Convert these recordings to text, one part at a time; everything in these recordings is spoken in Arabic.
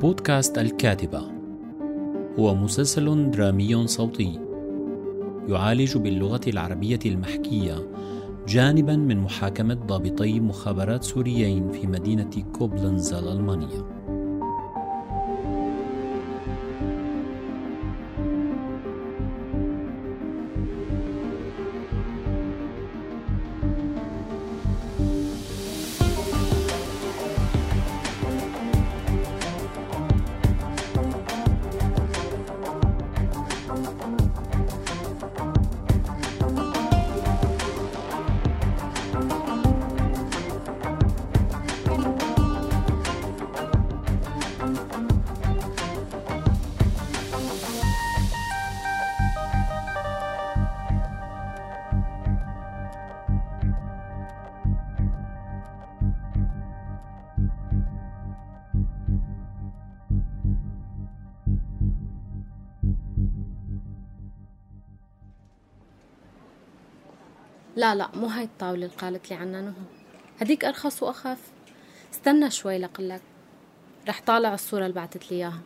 بودكاست الكاتبة. هو مسلسل درامي صوتي. يعالج باللغة العربية المحكية جانبا من محاكمة ضابطي مخابرات سوريين في مدينة كوبلنز الألمانية لا لا مو هاي الطاولة اللي قالت لي عنها نهى هديك أرخص وأخف. استنى شوي لقلك رح طالع الصورة اللي بعتت لي إياها.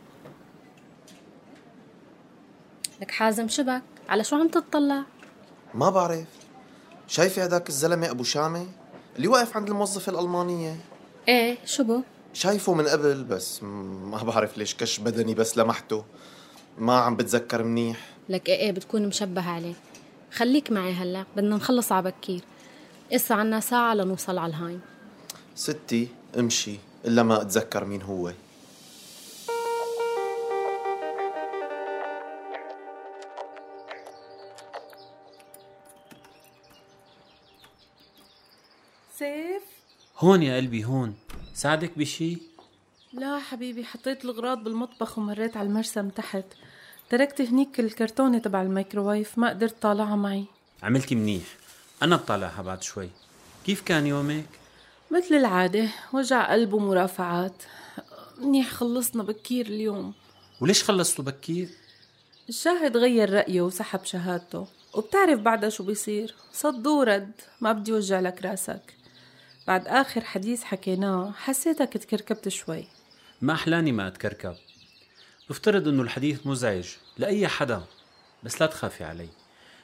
لك حازم شبك على شو عم تتطلع ما بعرف. شايفة هداك الزلمة أبو شامة اللي واقف عند الموظفة الألمانية. إيه شو بو؟ شايفه من قبل بس ما بعرف ليش كش بدني بس لمحته. ما عم بتذكر منيح. لك إيه إيه بتكون مشبه عليه. خليك معي هلا بدنا نخلص على بكير. إسا عنا ساعة لنوصل على الهايم. ستي امشي إلا ما أتذكر مين هو. سيف؟ هون يا قلبي هون. ساعدك بشي؟ لا حبيبي حطيت الغراض بالمطبخ ومريت على المرسم تحت. تركت هنيك الكرتونة تبع الميكروويف ما قدرت طالعها معي. عملتي منيح. أنا بطالعها بعد شوي. كيف كان يومك؟ مثل العادة وجع قلب ومرافعات. منيح خلصنا بكير اليوم. وليش خلصتوا بكير؟ الشاهد غير رأيه وسحب شهادته. وبتعرف بعدها شو بيصير؟ صد ورد. ما بدي وجع لك راسك. بعد آخر حديث حكيناه حسيتك تكركبت شوي. ما أحلاني ما أتكركب. بفترض أنه الحديث مزعج لأي حدا بس لا تخافي علي.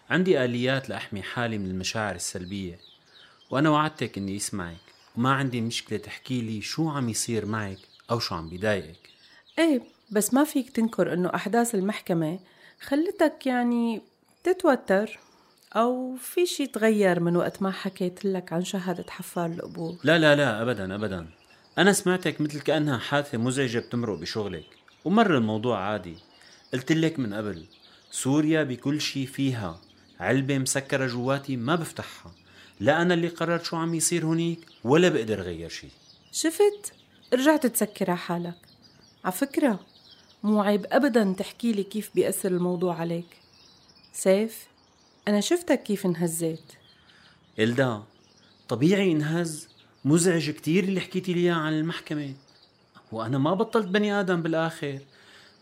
عندي آليات لأحمي حالي من المشاعر السلبية وأنا وعدتك إني أسمعك وما عندي مشكلة تحكي لي شو عم يصير معك أو شو عم بيضايقك. إيه بس ما فيك تنكر إنه أحداث المحكمة خلتك يعني تتوتر أو في شي تغير من وقت ما حكيت لك عن شهادة حفار القبور. لا لا لا أبدا أبدا. أنا سمعتك مثل كأنها حادثة مزعجة بتمرق بشغلك. ومر الموضوع عادي. قلت لك من قبل سوريا بكل شي فيها. علبة مسكرة جواتي ما بفتحها. لا أنا اللي قررت شو عم يصير هنيك ولا بقدر غير شي. شفت؟ رجعت تسكر على حالك. على فكرة مو عيب أبدا تحكي لي كيف بيأثر الموضوع عليك. سيف أنا شفتك كيف انهزيت. إلدا طبيعي انهز. مزعج كتير اللي حكيتي لي عن المحكمة. وأنا ما بطلت بني آدم بالآخر.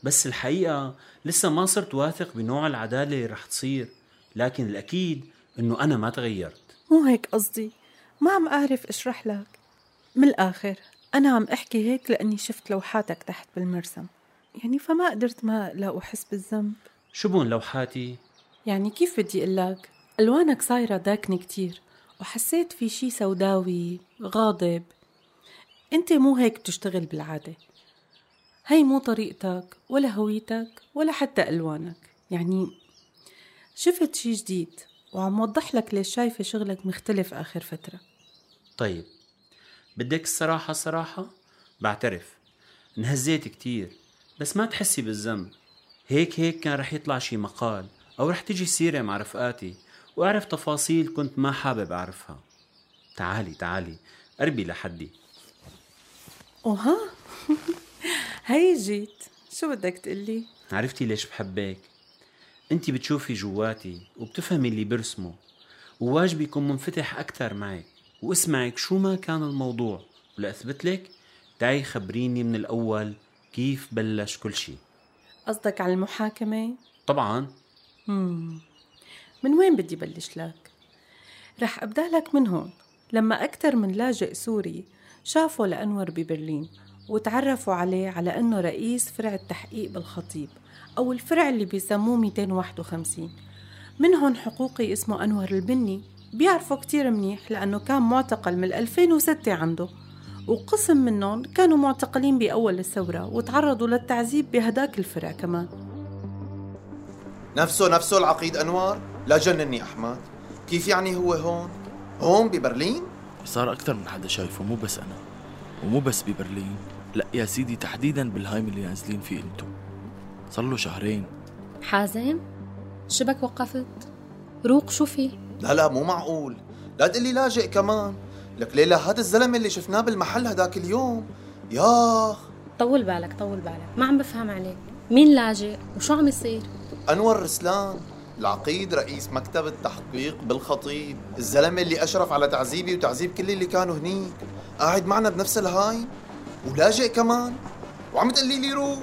بس الحقيقة لسه ما صرت واثق بنوع العدالة اللي رح تصير. لكن الأكيد إنه أنا ما تغيرت. مو هيك قصدي؟ ما عم أعرف أشرح لك. من الآخر أنا عم أحكي هيك لأني شفت لوحاتك تحت بالمرسم. يعني فما قدرت ما لا أحس بالذنب. شو بون لوحاتي؟ يعني كيف بدي أقول لك؟ ألوانك صايرة داكنة كتير وحسيت في شي سوداوي غاضب. أنت مو هيك بتشتغل بالعادة. هي مو طريقتك ولا هويتك ولا حتى ألوانك. يعني شفت شي جديد وعم وضح لك ليش شايفة شغلك مختلف آخر فترة. طيب بدك الصراحة صراحة بعترف انهزيت كتير بس ما تحسي بالذنب. هيك هيك كان رح يطلع شي مقال أو رح تجي سيرة مع رفقاتي وأعرف تفاصيل كنت ما حابب أعرفها. تعالي تعالي قربي لحدي. وها هي جيت شو بدك تقلي؟ عرفتي ليش بحبك؟ انت بتشوفي جواتي وبتفهمي اللي برسمه وواجبي يكون منفتح أكثر معك واسمعك شو ما كان الموضوع ولأثبت لك تعي خبريني من الأول كيف بلش كل شيء قصدك على المحاكمة؟ طبعا مم. من وين بدي بلش لك؟ رح أبدأ لك من هون لما أكثر من لاجئ سوري شافوا لأنور ببرلين وتعرفوا عليه على أنه رئيس فرع التحقيق بالخطيب أو الفرع اللي بيسموه 251 منهم حقوقي اسمه أنور البني بيعرفه كتير منيح لأنه كان معتقل من 2006 عنده وقسم منهم كانوا معتقلين بأول الثورة وتعرضوا للتعذيب بهداك الفرع كمان نفسه نفسه العقيد أنور لا جنني أحمد كيف يعني هو هون؟ هون ببرلين؟ صار أكثر من حدا شايفه مو بس أنا. ومو بس ببرلين. لا يا سيدي تحديدا بالهايم اللي نازلين فيه انتو صار له شهرين. حازم شبك وقفت؟ روق شو في؟ لا لا مو معقول. لا تقلي لاجئ كمان. لك ليلى هذا الزلمة اللي شفناه بالمحل هداك اليوم. ياخ طول بالك طول بالك. ما عم بفهم عليك. مين لاجئ؟ وشو عم يصير؟ أنور رسلان. العقيد رئيس مكتب التحقيق بالخطيب الزلمة اللي أشرف على تعذيبي وتعذيب كل اللي كانوا هنيك قاعد معنا بنفس الهاي ولاجئ كمان. وعم تقلي لي روح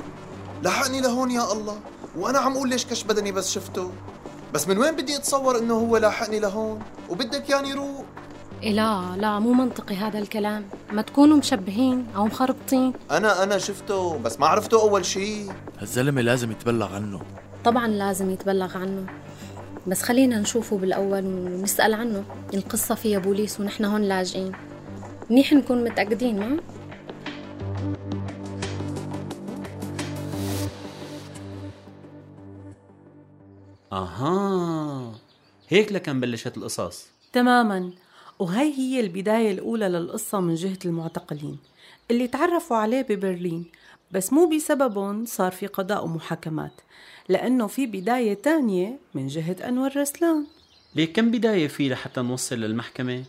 لحقني لهون يا الله. وأنا عم أقول ليش كش بدني بس شفته. بس من وين بدي أتصور إنه هو لاحقني لهون؟ وبدك ياني روح إيه لا لا مو منطقي هذا الكلام. ما تكونوا مشبهين أو مخربطين. أنا أنا شفته بس ما عرفته أول شيء. هالزلمة لازم يتبلغ عنه. طبعا لازم يتبلغ عنه. بس خلينا نشوفه بالأول ونسأل عنه. القصة فيها بوليس ونحن هون لاجئين. منيح نكون متأكدين ما؟ أها. هيك لكن بلشت القصص. تماما. وهي هي البداية الأولى للقصة من جهة المعتقلين اللي تعرفوا عليه ببرلين. بس مو بسببهم صار في قضاء ومحاكمات لأنه في بداية تانية من جهة أنور رسلان. ليه كم بداية في لحتى نوصل للمحكمة؟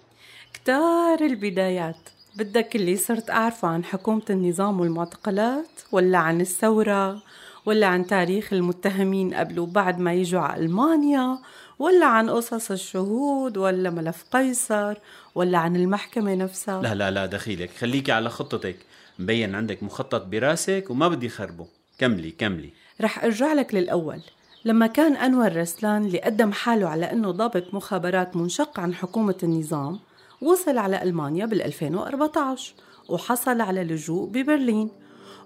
كتار البدايات. بدك اللي صرت أعرفه عن حكومة النظام والمعتقلات ولا عن الثورة ولا عن تاريخ المتهمين قبل وبعد ما يجوا على ألمانيا ولا عن قصص الشهود ولا ملف قيصر ولا عن المحكمة نفسها. لا لا لا دخيلك. خليكي على خطتك. مبين عندك مخطط براسك وما بدي خربه. كملي كملي. رح أرجع لك للأول. لما كان أنور رسلان اللي قدم حاله على أنه ضابط مخابرات منشق عن حكومة النظام وصل على ألمانيا بال 2014 وحصل على لجوء ببرلين.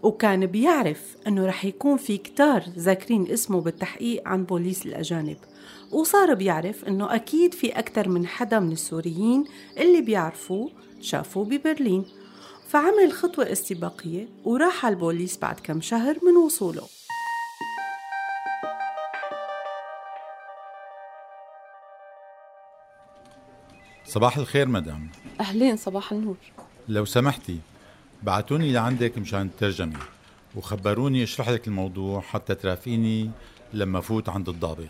وكان بيعرف أنه رح يكون في كتار ذاكرين اسمه بالتحقيق عن بوليس الأجانب. وصار بيعرف أنه أكيد في أكثر من حدا من السوريين اللي بيعرفوه شافوه ببرلين. فعمل خطوة استباقية وراح على البوليس بعد كم شهر من وصوله. صباح الخير مدام. أهلين صباح النور. لو سمحتي بعتوني لعندك مشان الترجمة وخبروني اشرح لك الموضوع حتى ترافقيني لما فوت عند الضابط.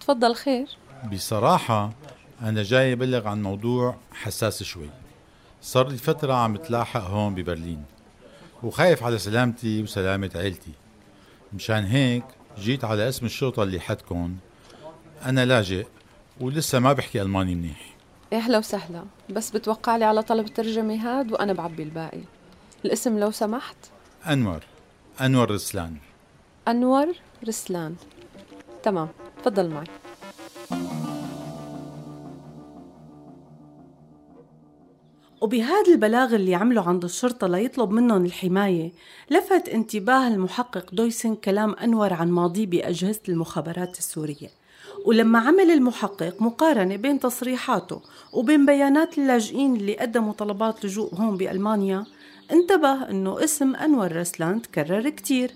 تفضل خير. بصراحة أنا جاي أبلغ عن موضوع حساس شوي. صار لي فترة عم تلاحق هون ببرلين وخايف على سلامتي وسلامة عيلتي. مشان هيك جيت على اسم الشرطة اللي حدكن. أنا لاجئ ولسه ما بحكي ألماني منيح. أهلا وسهلا. بس بتوقع لي على طلب الترجمة هاد وأنا بعبي الباقي. الاسم لو سمحت؟ أنور. أنور رسلان. أنور رسلان. تمام تفضل معي. وبهذا البلاغ اللي عمله عند الشرطة ليطلب منهم الحماية لفت انتباه المحقق دويسن كلام أنور عن ماضيه بأجهزة المخابرات السورية. ولما عمل المحقق مقارنة بين تصريحاته وبين بيانات اللاجئين اللي قدموا طلبات لجوء هون بألمانيا انتبه أنه اسم أنور رسلان تكرر كتير.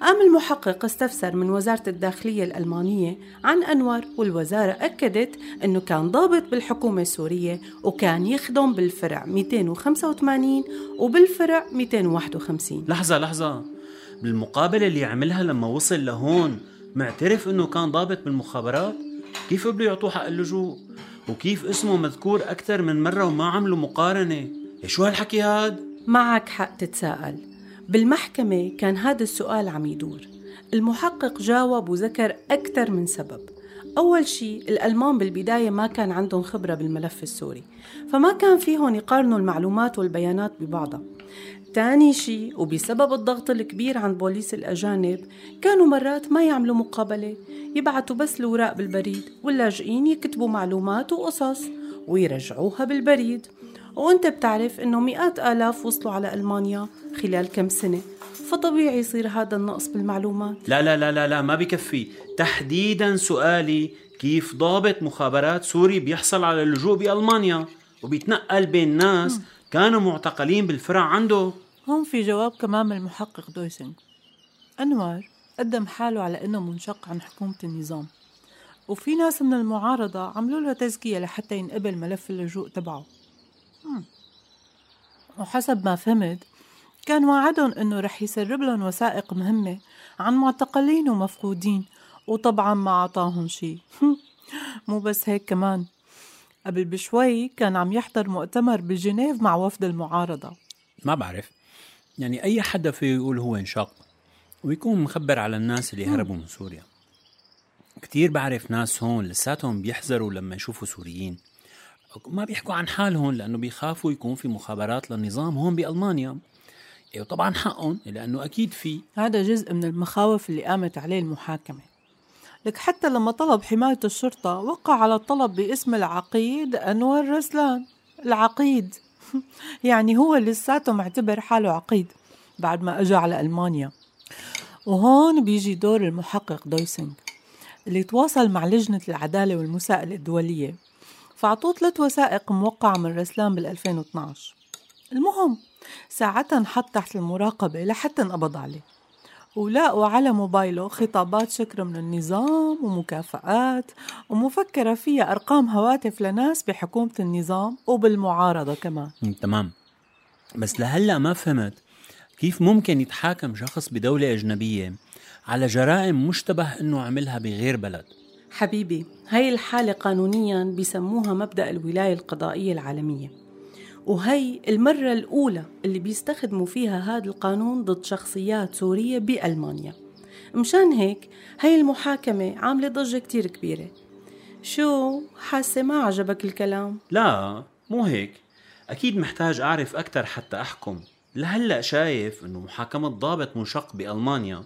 قام المحقق استفسر من وزارة الداخلية الألمانية عن أنور والوزارة أكدت أنه كان ضابط بالحكومة السورية وكان يخدم بالفرع 285 وبالفرع 251 لحظة لحظة. بالمقابلة اللي عملها لما وصل لهون معترف إنه كان ضابط بالمخابرات؟ كيف بده يعطوه حق اللجوء؟ وكيف اسمه مذكور أكثر من مرة وما عملوا مقارنة؟ شو هالحكي هاد؟ معك حق تتساءل. بالمحكمة كان هذا السؤال عم يدور. المحقق جاوب وذكر أكثر من سبب. أول شيء الألمان بالبداية ما كان عندهم خبرة بالملف السوري فما كان فيهم يقارنوا المعلومات والبيانات ببعضها. تاني شيء وبسبب الضغط الكبير عن بوليس الأجانب كانوا مرات ما يعملوا مقابلة يبعتوا بس الأوراق بالبريد واللاجئين يكتبوا معلومات وقصص ويرجعوها بالبريد. وانت بتعرف إنه مئات آلاف وصلوا على ألمانيا خلال كم سنة. فطبيعي يصير هذا النقص بالمعلومات. لا لا لا لا لا ما بكفي. تحديدا سؤالي كيف ضابط مخابرات سوري بيحصل على اللجوء بألمانيا؟ وبيتنقل بين ناس كانوا معتقلين بالفرع عنده. هون في جواب كمان من المحقق دويسنج أنور قدم حاله على إنه منشق عن حكومة النظام. وفي ناس من المعارضة عملوا له تزكية لحتى ينقبل ملف اللجوء تبعه. وحسب ما فهمت كان وعدهم إنه رح يسرب لهم وثائق مهمة عن معتقلين ومفقودين وطبعا ما أعطاهم شي. مو بس هيك كمان. قبل بشوي كان عم يحضر مؤتمر بجنيف مع وفد المعارضة. ما بعرف. يعني أي حدا فيه يقول هو انشق ويكون مخبر على الناس اللي هربوا من سوريا. كتير بعرف ناس هون لساتهم بيحذروا لما يشوفوا سوريين. ما بيحكوا عن حالهم لأنه بيخافوا يكون في مخابرات للنظام هون بألمانيا. إيه، وطبعا حقهم لأنه أكيد في هذا جزء من المخاوف اللي قامت عليه المحاكمة. لك حتى لما طلب حماية الشرطة وقع على الطلب باسم العقيد أنور رسلان العقيد. يعني هو لساته معتبر حاله عقيد بعد ما أجا على ألمانيا. وهون بيجي دور المحقق دويسنج اللي تواصل مع لجنة العدالة والمساءلة الدولية. فعطوه ثلاث وثائق موقعة من رسلان بال 2012 المهم ساعتها انحط تحت المراقبة لحتى انقبض عليه. ولاقوا على موبايله خطابات شكر من النظام ومكافآت ومفكرة فيها أرقام هواتف لناس بحكومة النظام وبالمعارضة كمان. تمام. بس لهلأ ما فهمت كيف ممكن يتحاكم شخص بدولة أجنبية على جرائم مشتبه إنه عملها بغير بلد. حبيبي هاي الحالة قانونيا بيسموها مبدأ الولاية القضائية العالمية. وهي المرة الأولى اللي بيستخدموا فيها هذا القانون ضد شخصيات سورية بألمانيا. مشان هيك هاي المحاكمة عاملة ضجة كتير كبيرة. شو حاسة؟ ما عجبك الكلام؟ لا مو هيك. أكيد محتاج أعرف أكثر حتى أحكم. لهلأ شايف إنه محاكمة ضابط منشق بألمانيا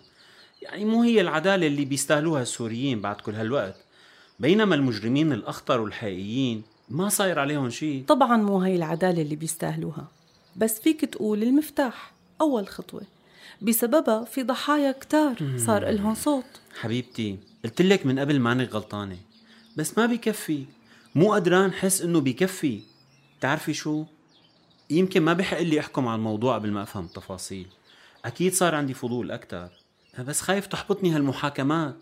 يعني مو هي العدالة اللي بيستاهلوها السوريين بعد كل هالوقت. بينما المجرمين الأخطر والحقيقيين ما صاير عليهم شيء طبعا مو هاي العدالة اللي بيستاهلوها بس فيك تقول المفتاح أول خطوة. بسببها في ضحايا كتار صار إلهم صوت. حبيبتي قلت لك من قبل مانك غلطانة بس ما بيكفي مو قدران حس إنه بيكفي تعرفي شو؟ يمكن ما بحق لي أحكم على الموضوع قبل ما أفهم التفاصيل. أكيد صار عندي فضول أكثر بس خايف تحبطني هالمحاكمات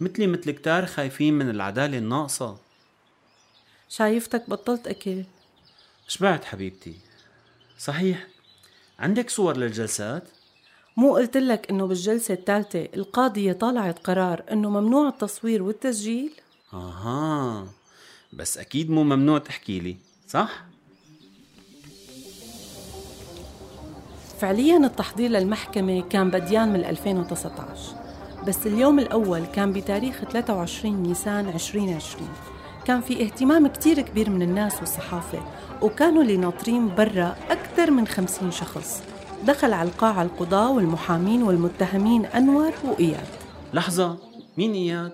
مثلي مثل كتار خايفين من العدالة الناقصة شايفتك بطلت أكل شبعت حبيبتي صحيح عندك صور للجلسات؟ مو قلت لك إنه بالجلسة الثالثة القاضية طالعت قرار إنه ممنوع التصوير والتسجيل؟ أها بس أكيد مو ممنوع تحكي لي صح؟ فعليا التحضير للمحكمة كان بديان من 2019 بس اليوم الأول كان بتاريخ 23 نيسان 2020 كان في اهتمام كتير كبير من الناس والصحافة وكانوا اللي ناطرين برا أكثر من 50 شخص. دخل على القاعة القضاة والمحامين والمتهمين أنور وإياد. لحظة مين إياد؟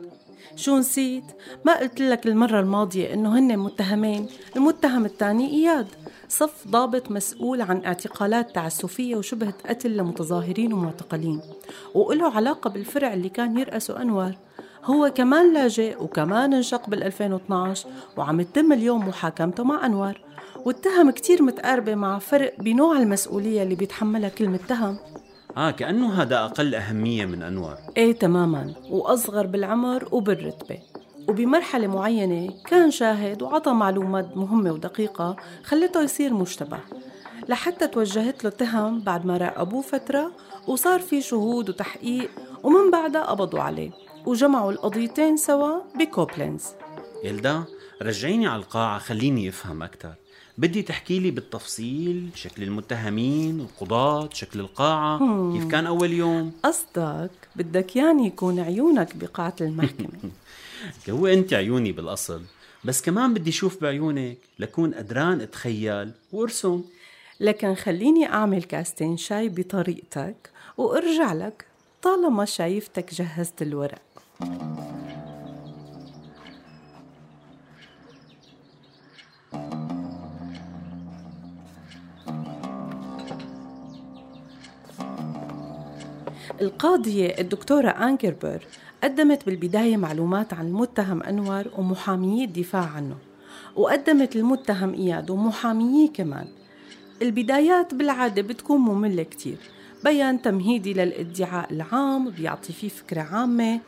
شو نسيت؟ ما قلت لك المرة الماضية إنه هن متهمين. المتهم الثاني إياد. صف ضابط مسؤول عن اعتقالات تعسفية وشبهة قتل لمتظاهرين ومعتقلين. وله علاقة بالفرع اللي كان يرأسه أنور هو كمان لاجئ وكمان انشق بال 2012 وعم يتم اليوم محاكمته مع أنور والتهم كتير متقاربة مع فرق بنوع المسؤولية اللي بيتحملها كل متهم آه كأنه هذا أقل أهمية من أنور إيه تماما. وأصغر بالعمر وبالرتبة. وبمرحلة معينة كان شاهد وعطى معلومات مهمة ودقيقة خلته يصير مشتبه. لحتى توجهت له تهم بعد ما راقبوه فترة وصار في شهود وتحقيق ومن بعدها قبضوا عليه وجمعوا القضيتين سوا بكوبلينز. يلدا رجعيني على القاعة خليني أفهم أكثر بدي تحكي لي بالتفصيل شكل المتهمين القضاة شكل القاعة كيف كان أول يوم؟ قصدك بدك يعني يكون عيونك بقاعة المحكمة. هو انت عيوني بالاصل بس كمان بدي شوف بعيونك لكون قدران اتخيل وارسم. لكن خليني أعمل كاستين شاي بطريقتك وأرجع لك طالما شايفتك جهزت الورق. القاضية الدكتورة أنكربر قدمت بالبداية معلومات عن المتهم أنور ومحاميي الدفاع عنه وقدمت المتهم إياد ومحامييه كمان. البدايات بالعادة بتكون مملة كتير بيان تمهيدي للادعاء العام بيعطي فيه فكرة عامة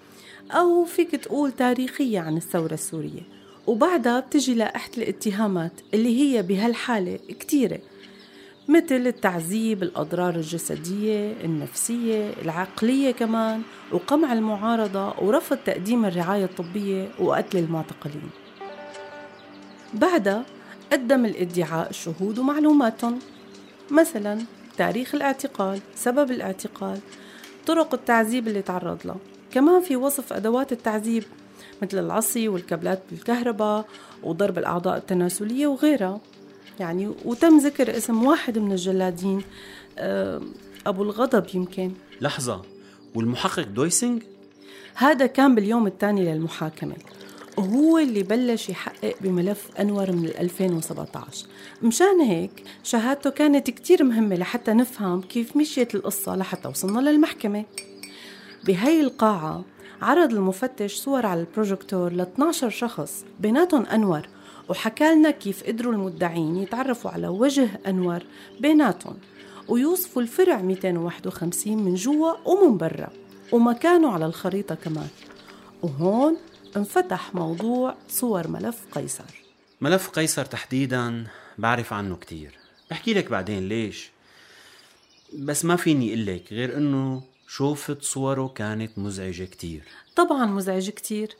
أو فيك تقول تاريخية عن الثورة السورية. وبعدها بتجي لائحة الاتهامات اللي هي بهالحالة كتيرة. مثل التعذيب الأضرار الجسدية النفسية العقلية كمان وقمع المعارضة ورفض تقديم الرعاية الطبية وقتل المعتقلين. بعدها قدم الادعاء الشهود ومعلوماتهم. مثلا تاريخ الاعتقال سبب الاعتقال طرق التعذيب اللي تعرض له كمان في وصف أدوات التعذيب مثل العصي والكابلات بالكهرباء وضرب الأعضاء التناسلية وغيرها. يعني وتم ذكر اسم واحد من الجلادين آه، أبو الغضب يمكن. لحظة والمحقق دويسنج؟ هذا كان باليوم الثاني للمحاكمة. وهو اللي بلش يحقق بملف أنور من 2017 مشان هيك شهادته كانت كتير مهمة لحتى نفهم كيف مشيت القصة لحتى وصلنا للمحكمة. بهي القاعة عرض المفتش صور على البروجيكتور ل 12 شخص بيناتهم أنور. وحكى لنا كيف قدروا المدعين يتعرفوا على وجه أنور بيناتهم. ويوصفوا الفرع 251 من جوا ومن برا ومكانه على الخريطة كمان. وهون انفتح موضوع صور ملف قيصر. ملف قيصر تحديدا بعرف عنه كتير. بحكي لك بعدين ليش. بس ما فيني أقول لك غير إنه شوفت صوره كانت مزعجة كتير. طبعا مزعج كتير.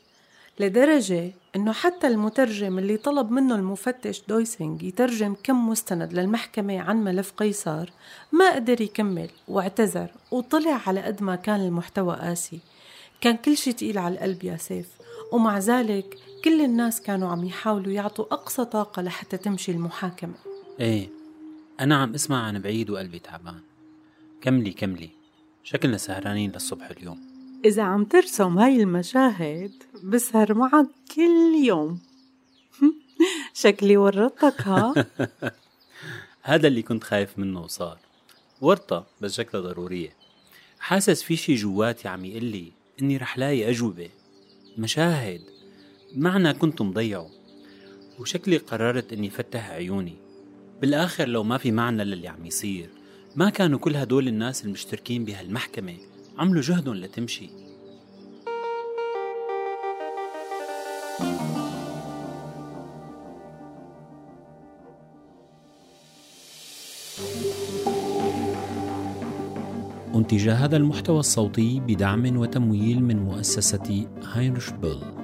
لدرجة إنه حتى المترجم اللي طلب منه المفتش دويسنج يترجم كم مستند للمحكمة عن ملف قيصر ما قدر يكمل واعتذر وطلع على قد ما كان المحتوى قاسي. كان كل شي تقيل على القلب يا سيف ومع ذلك كل الناس كانوا عم يحاولوا يعطوا أقصى طاقة لحتى تمشي المحاكمة. إيه أنا عم أسمع عن بعيد وقلبي تعبان. كملي كملي. شكلنا سهرانين للصبح اليوم. إذا عم ترسم هاي المشاهد بسهر معك كل يوم. شكلي ورطتك ها؟ هذا اللي كنت خايف منه وصار. ورطة بس شكلها ضرورية. حاسس في شي جواتي عم يقول لي إني رح لاقي أجوبة. مشاهد. معنى كنت مضيعه وشكلي قررت إني فتح عيوني. بالآخر لو ما في معنى للي عم يصير ما كانوا كل هدول الناس المشتركين بهالمحكمة. عملوا جهدهم لتمشي. أنتج هذا المحتوى الصوتي بدعم وتمويل من مؤسسة هاينرش بيل.